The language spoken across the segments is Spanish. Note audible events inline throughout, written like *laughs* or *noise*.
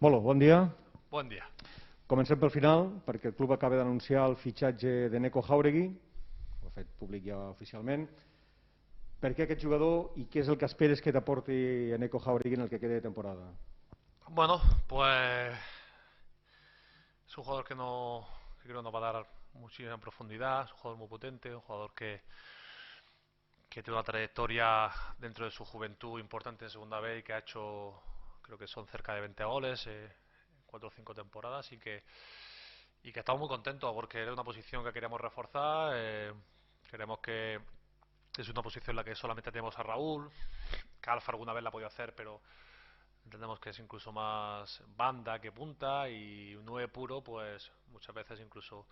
Molt bon dia. Bon dia. Comencem pel final, perquè el club acaba d'anunciar el fitxatge de Neko Jauregui, ho ha fet públic ja oficialment. Per què aquest jugador i què és el que esperes que t'aporti a Neko Jauregui en el que quede de temporada? Bueno, pues es un jugador que no que creo nos va a dar muchísima profundidad, es un jugador muy potente, un jugador que que tiene una trayectoria dentro de su juventud importante en Segunda B y que ha hecho, creo que son cerca de 20 goles eh, en cuatro o cinco temporadas y que y que estamos muy contentos porque era una posición que queríamos reforzar. Eh, queremos que es una posición en la que solamente tenemos a Raúl, que alguna vez la ha podido hacer, pero entendemos que es incluso más banda que punta y un 9 puro, pues muchas veces incluso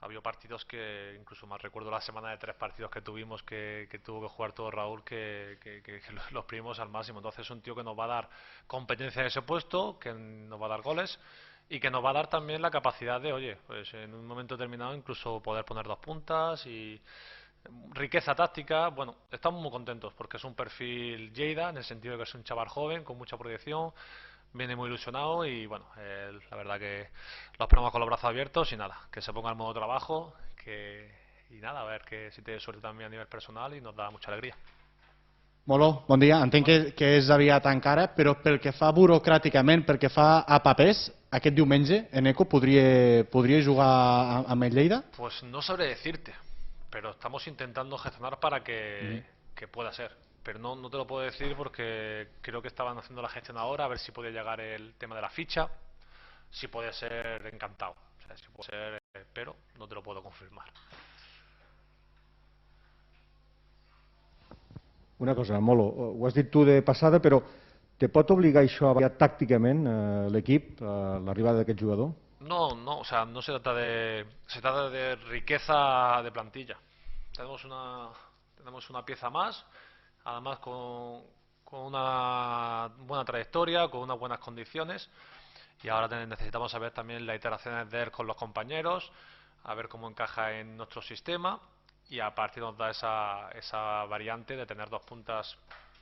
ha habido partidos que, incluso más recuerdo la semana de tres partidos que tuvimos que, tuvo que jugar todo Raúl, que, *laughs* los primos al máximo. Entonces es un tío que nos va a dar competencia en ese puesto, que nos va a dar goles y que nos va a dar también la capacidad de, oye, pues en un momento determinado incluso poder poner dos puntas y riqueza táctica. Bueno, estamos muy contentos porque es un perfil Lleida, en el sentido de que es un chaval joven, con mucha proyección, viene muy ilusionado y bueno, la verdad que lo esperamos con los brazos abiertos y nada, que se ponga al modo trabajo que, y nada, a ver que si tiene suerte también a nivel personal y nos da mucha alegría. Molo, bon dia. Entenc que, que és aviat encara, però pel que fa burocràticament, pel que fa a papers, aquest diumenge Eneco podria, podria jugar amb el Lleida? Pues no sabré decirte, pero estamos intentando gestionar para que, mm. que pueda ser pero no, no te lo puedo decir porque creo que estaban haciendo la gestión ahora, a ver si puede llegar el tema de la ficha, si puede ser encantado, o sea, si puede ser, pero no te lo puedo confirmar. Una cosa, Molo, ho has dit tu de passada, però te pot obligar això a variar tàcticament eh, l'equip, eh, l'arribada d'aquest jugador? No, no, o sea, no se trata de se trata de riqueza de plantilla. Tenemos una tenemos una pieza más además con, una buena trayectoria, con unas buenas condiciones. Y ahora necesitamos saber también las iteraciones de él con los compañeros, a ver cómo encaja en nuestro sistema y a partir nos da esa, esa variante de tener dos puntas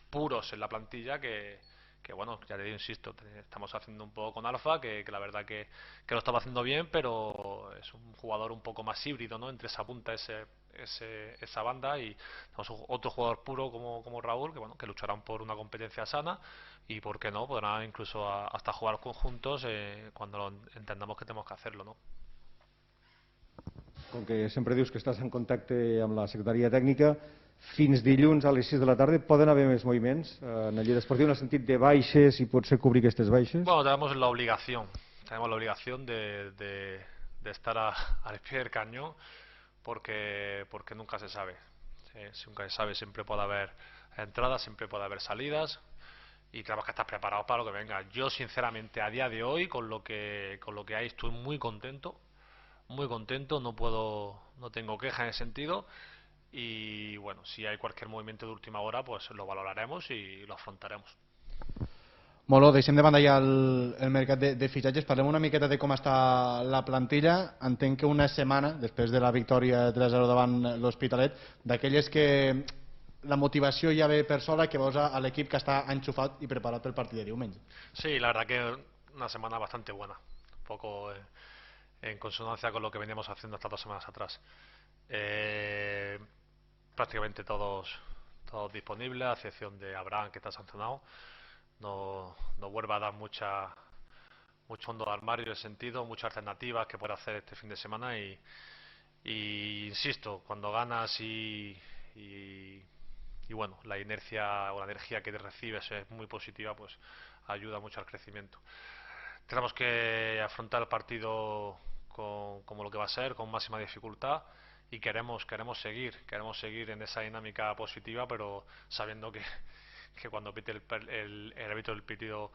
puros en la plantilla que, que bueno, ya te insisto, estamos haciendo un poco con Alfa, que, la verdad que, lo estaba haciendo bien, pero es un jugador un poco más híbrido, ¿no? Entre esa punta, ese, esa banda y tenemos otro jugador puro como, como Raúl, que bueno, que lucharán por una competencia sana y por qué no, podrán incluso hasta jugar conjuntos eh, cuando lo entendamos que tenemos que hacerlo, ¿no? Com que sempre dius que estàs en contacte amb la secretaria tècnica, fins dilluns a les 6 de la tarda poden haver més moviments eh, en el Lleida Esportiu en el sentit de baixes i potser cobrir aquestes baixes? Bueno, tenemos la obligación, tenemos la obligación de, de, de estar a, al pie del cañón porque, porque nunca se sabe. nunca se sabe, siempre puede haber entradas, siempre puede haber salidas y tenemos que estar preparados para lo que venga. Yo sinceramente a día de hoy con lo que con lo que hay estoy muy contento, muy contento, no puedo no tengo queja en ese sentido y bueno, si hay cualquier movimiento de última hora, pues lo valoraremos y lo afrontaremos. Molt bé, deixem de banda ja el, el mercat de, de fitxatges. Parlem una miqueta de com està la plantilla. Entenc que una setmana, després de la victòria 3-0 davant l'Hospitalet, d'aquelles que la motivació ja ve per sola, que veus a l'equip que està enxufat i preparat pel partit de diumenge. Sí, la verdad que una semana bastante buena. Un poco eh, en consonancia con lo que veníamos haciendo estas dos semanas atrás. Eh, prácticamente todos, todos disponibles, a excepción de Abraham, que está sancionado no, no vuelva a dar mucha mucho fondo de armario en ese sentido, muchas alternativas que puede hacer este fin de semana y, insisto, cuando ganas y, y, bueno, la inercia o la energía que te recibes es muy positiva, pues ayuda mucho al crecimiento. Tenemos que afrontar el partido con, como lo que va a ser, con máxima dificultad y queremos, queremos seguir, queremos seguir en esa dinámica positiva, pero sabiendo que, *laughs* que cuando pite el, el, el árbitro del pitido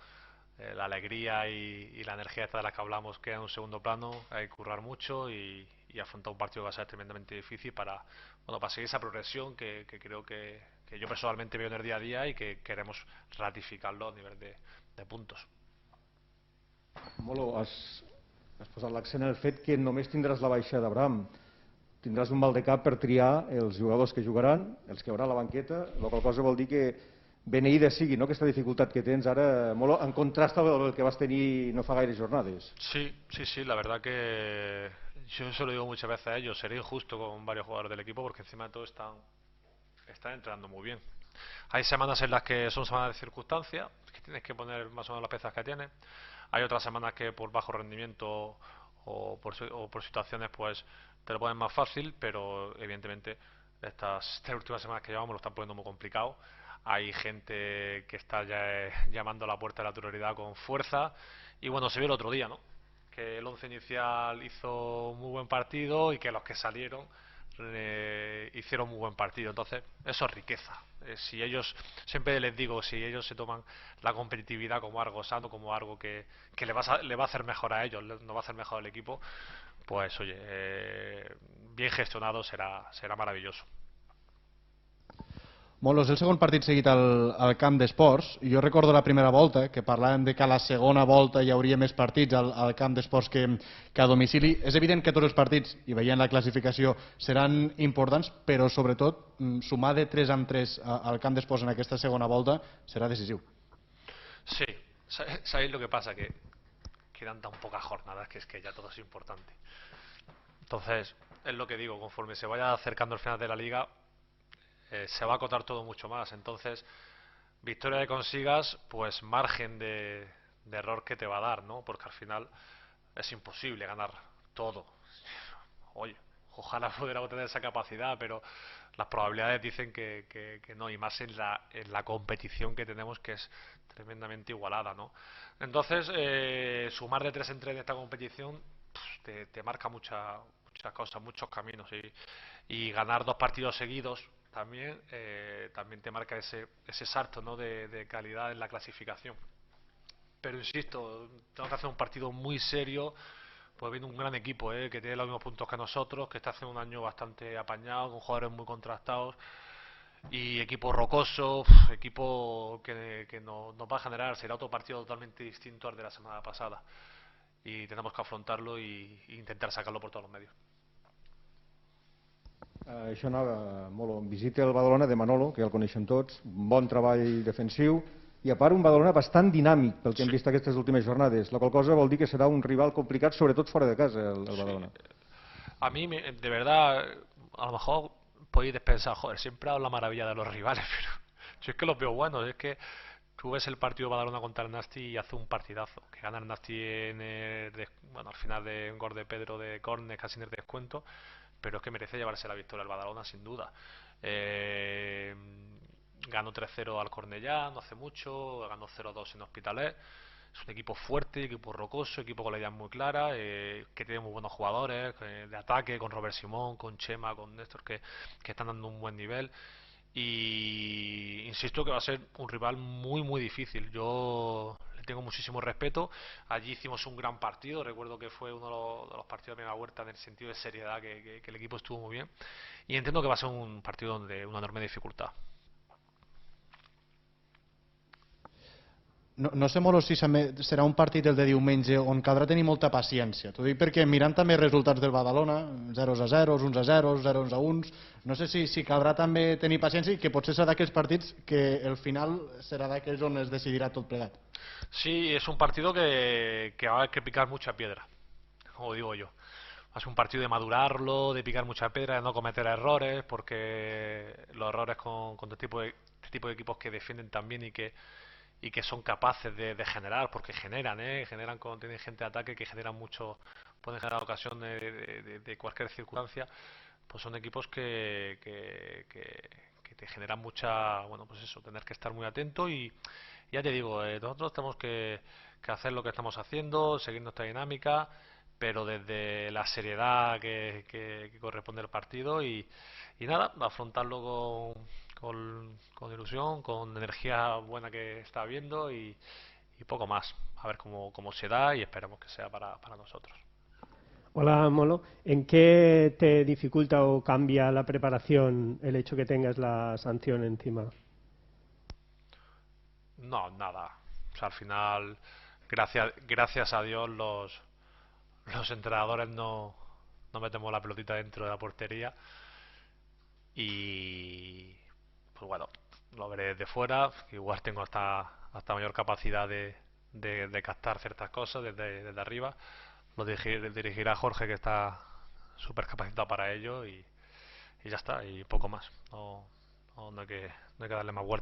eh, la alegría y, la energía esta de la que hablamos queda en un segundo plano, hay que currar mucho y, afrontar un partido que va a ser tremendamente difícil para, bueno, para seguir esa progresión que, creo que, yo personalmente veo en el día a día y que queremos ratificarlo a nivel de, puntos. Molo, has, has posat l'accent en el fet que només tindràs la baixa d'Abraham. Tindràs un mal de cap per triar els jugadors que jugaran, els que haurà a la banqueta, la qual cosa vol dir que beneïda sigui no? aquesta dificultat que tens ara, molt en contrast amb el que vas tenir no fa gaire jornades. Sí, sí, sí, la verdad que yo se lo digo muchas veces a ellos, sería injusto con varios jugadores del equipo porque encima de todo están, están entrenando muy bien. Hay semanas en las que son semanas de circunstancia, que tienes que poner más o menos las piezas que tienes. Hay otras semanas que por bajo rendimiento o por, o por situaciones pues te lo ponen más fácil, pero evidentemente estas tres últimas semanas que llevamos lo están poniendo muy complicado. Hay gente que está ya eh, llamando a la puerta de la titularidad con fuerza. Y bueno, se vio el otro día, ¿no? Que el once inicial hizo muy buen partido y que los que salieron eh, hicieron muy buen partido. Entonces, eso es riqueza. Eh, si ellos, siempre les digo, si ellos se toman la competitividad como algo sano, como algo que, que le, va a, le va a hacer mejor a ellos, no va a hacer mejor al equipo, pues oye, eh, bien gestionado serà, serà maravilloso. Molt, és el segon partit seguit al, al camp d'esports. Jo recordo la primera volta, que parlàvem de que a la segona volta hi hauria més partits al, al camp d'esports que, que a domicili. És evident que tots els partits, i veient la classificació, seran importants, però sobretot mm, sumar de 3 en 3 al camp d'esports en aquesta segona volta serà decisiu. Sí, sabéis lo que pasa, que quedan tan pocas jornadas que es que ya todo es importante. Entonces, es lo que digo, conforme se vaya acercando el final de la liga, eh, se va a acotar todo mucho más. Entonces, victoria que consigas, pues margen de, error que te va a dar, ¿no? Porque al final es imposible ganar todo. Oye, ojalá *laughs* pudiéramos tener esa capacidad, pero las probabilidades dicen que, no, y más en la, en la competición que tenemos, que es tremendamente igualada, ¿no? Entonces, eh, sumar de tres en tres en esta competición te, marca mucha, muchas cosas, muchos caminos y, ganar dos partidos seguidos también eh, también te marca ese, ese salto ¿no? de, calidad en la clasificación. Pero insisto, tengo que hacer un partido muy serio, pues viene un gran equipo ¿eh? que tiene los mismos puntos que nosotros, que está haciendo un año bastante apañado, con jugadores muy contrastados y equipo rocoso, equipo que, que nos, nos va a generar, será otro partido totalmente distinto al de la semana pasada y tenemos que afrontarlo y intentar sacarlo por todos los medios. Uh, això anava molt. Visita el Badalona de Manolo, que ja el coneixem tots, un bon treball defensiu, i a part un Badalona bastant dinàmic pel que sí. hem vist aquestes últimes jornades, la qual cosa vol dir que serà un rival complicat, sobretot fora de casa, el, el Badalona. Sí. A mí, de verdad, a lo mejor podéis pensar, joder, siempre hablo la maravilla de los rivales, *laughs* pero yo es que los veo buenos, es que tú ves el partido de Badalona contra el Nasti y hace un partidazo. Que gana el Nasti en el, bueno, al final de un gol de Pedro de Cornes, casi en el descuento. Pero es que merece llevarse la victoria el Badalona, sin duda. Eh, ganó 3-0 al Cornellá no hace mucho, ganó 0-2 en Hospitalet. Es un equipo fuerte, equipo rocoso, equipo con la idea muy clara, eh, que tiene muy buenos jugadores eh, de ataque, con Robert Simón, con Chema, con Néstor, que, que están dando un buen nivel y insisto que va a ser un rival muy muy difícil. Yo tengo muchísimo respeto. Allí hicimos un gran partido, recuerdo que fue uno de los, partidos de la Huerta en el sentido de seriedad que, que el equipo estuvo muy bien y entiendo que va a ser un partido de una enorme dificultad. No, no sé molt si serà un partit el de diumenge on caldrà tenir molta paciència. T'ho dic perquè mirant també resultats del Badalona, 0 a 0, 1 a 0, 0 a 1, no sé si, si caldrà també tenir paciència i que potser serà d'aquells partits que el final serà d'aquells on es decidirà tot plegat. Sí, es un partido que, que va a haber que picar mucha piedra, como digo yo. Es un partido de madurarlo, de picar mucha piedra, de no cometer errores, porque los errores con, con este, tipo de, este tipo de equipos que defienden también y que y que son capaces de, generar, porque generan, ¿eh? generan cuando tienen gente de ataque que generan mucho, pueden generar ocasión de, cualquier circunstancia, pues son equipos que, que, que, te generan mucha, bueno, pues eso, tener que estar muy atento y ya te digo, eh, nosotros tenemos que, hacer lo que estamos haciendo, seguir nuestra dinámica, pero desde la seriedad que, corresponde al partido y, y nada, afrontarlo con con, con, ilusión, con energía buena que está habiendo y, y poco más. A ver cómo, cómo, se da y esperemos que sea para, para nosotros. Hola Molo, ¿en qué te dificulta o cambia la preparación el hecho que tengas la sanción encima? No, nada. O sea, al final, gracias, gracias a Dios, los, los entrenadores no, no metemos la pelotita dentro de la portería y, pues bueno, lo veré de fuera, igual tengo hasta, hasta mayor capacidad de, de, captar ciertas cosas desde, desde arriba. Lo dirigir, dirigirá Jorge, que está súper capacitado para ello, y, y, ya está, y poco más. No, no, hay, que, no hay que darle más vueltas.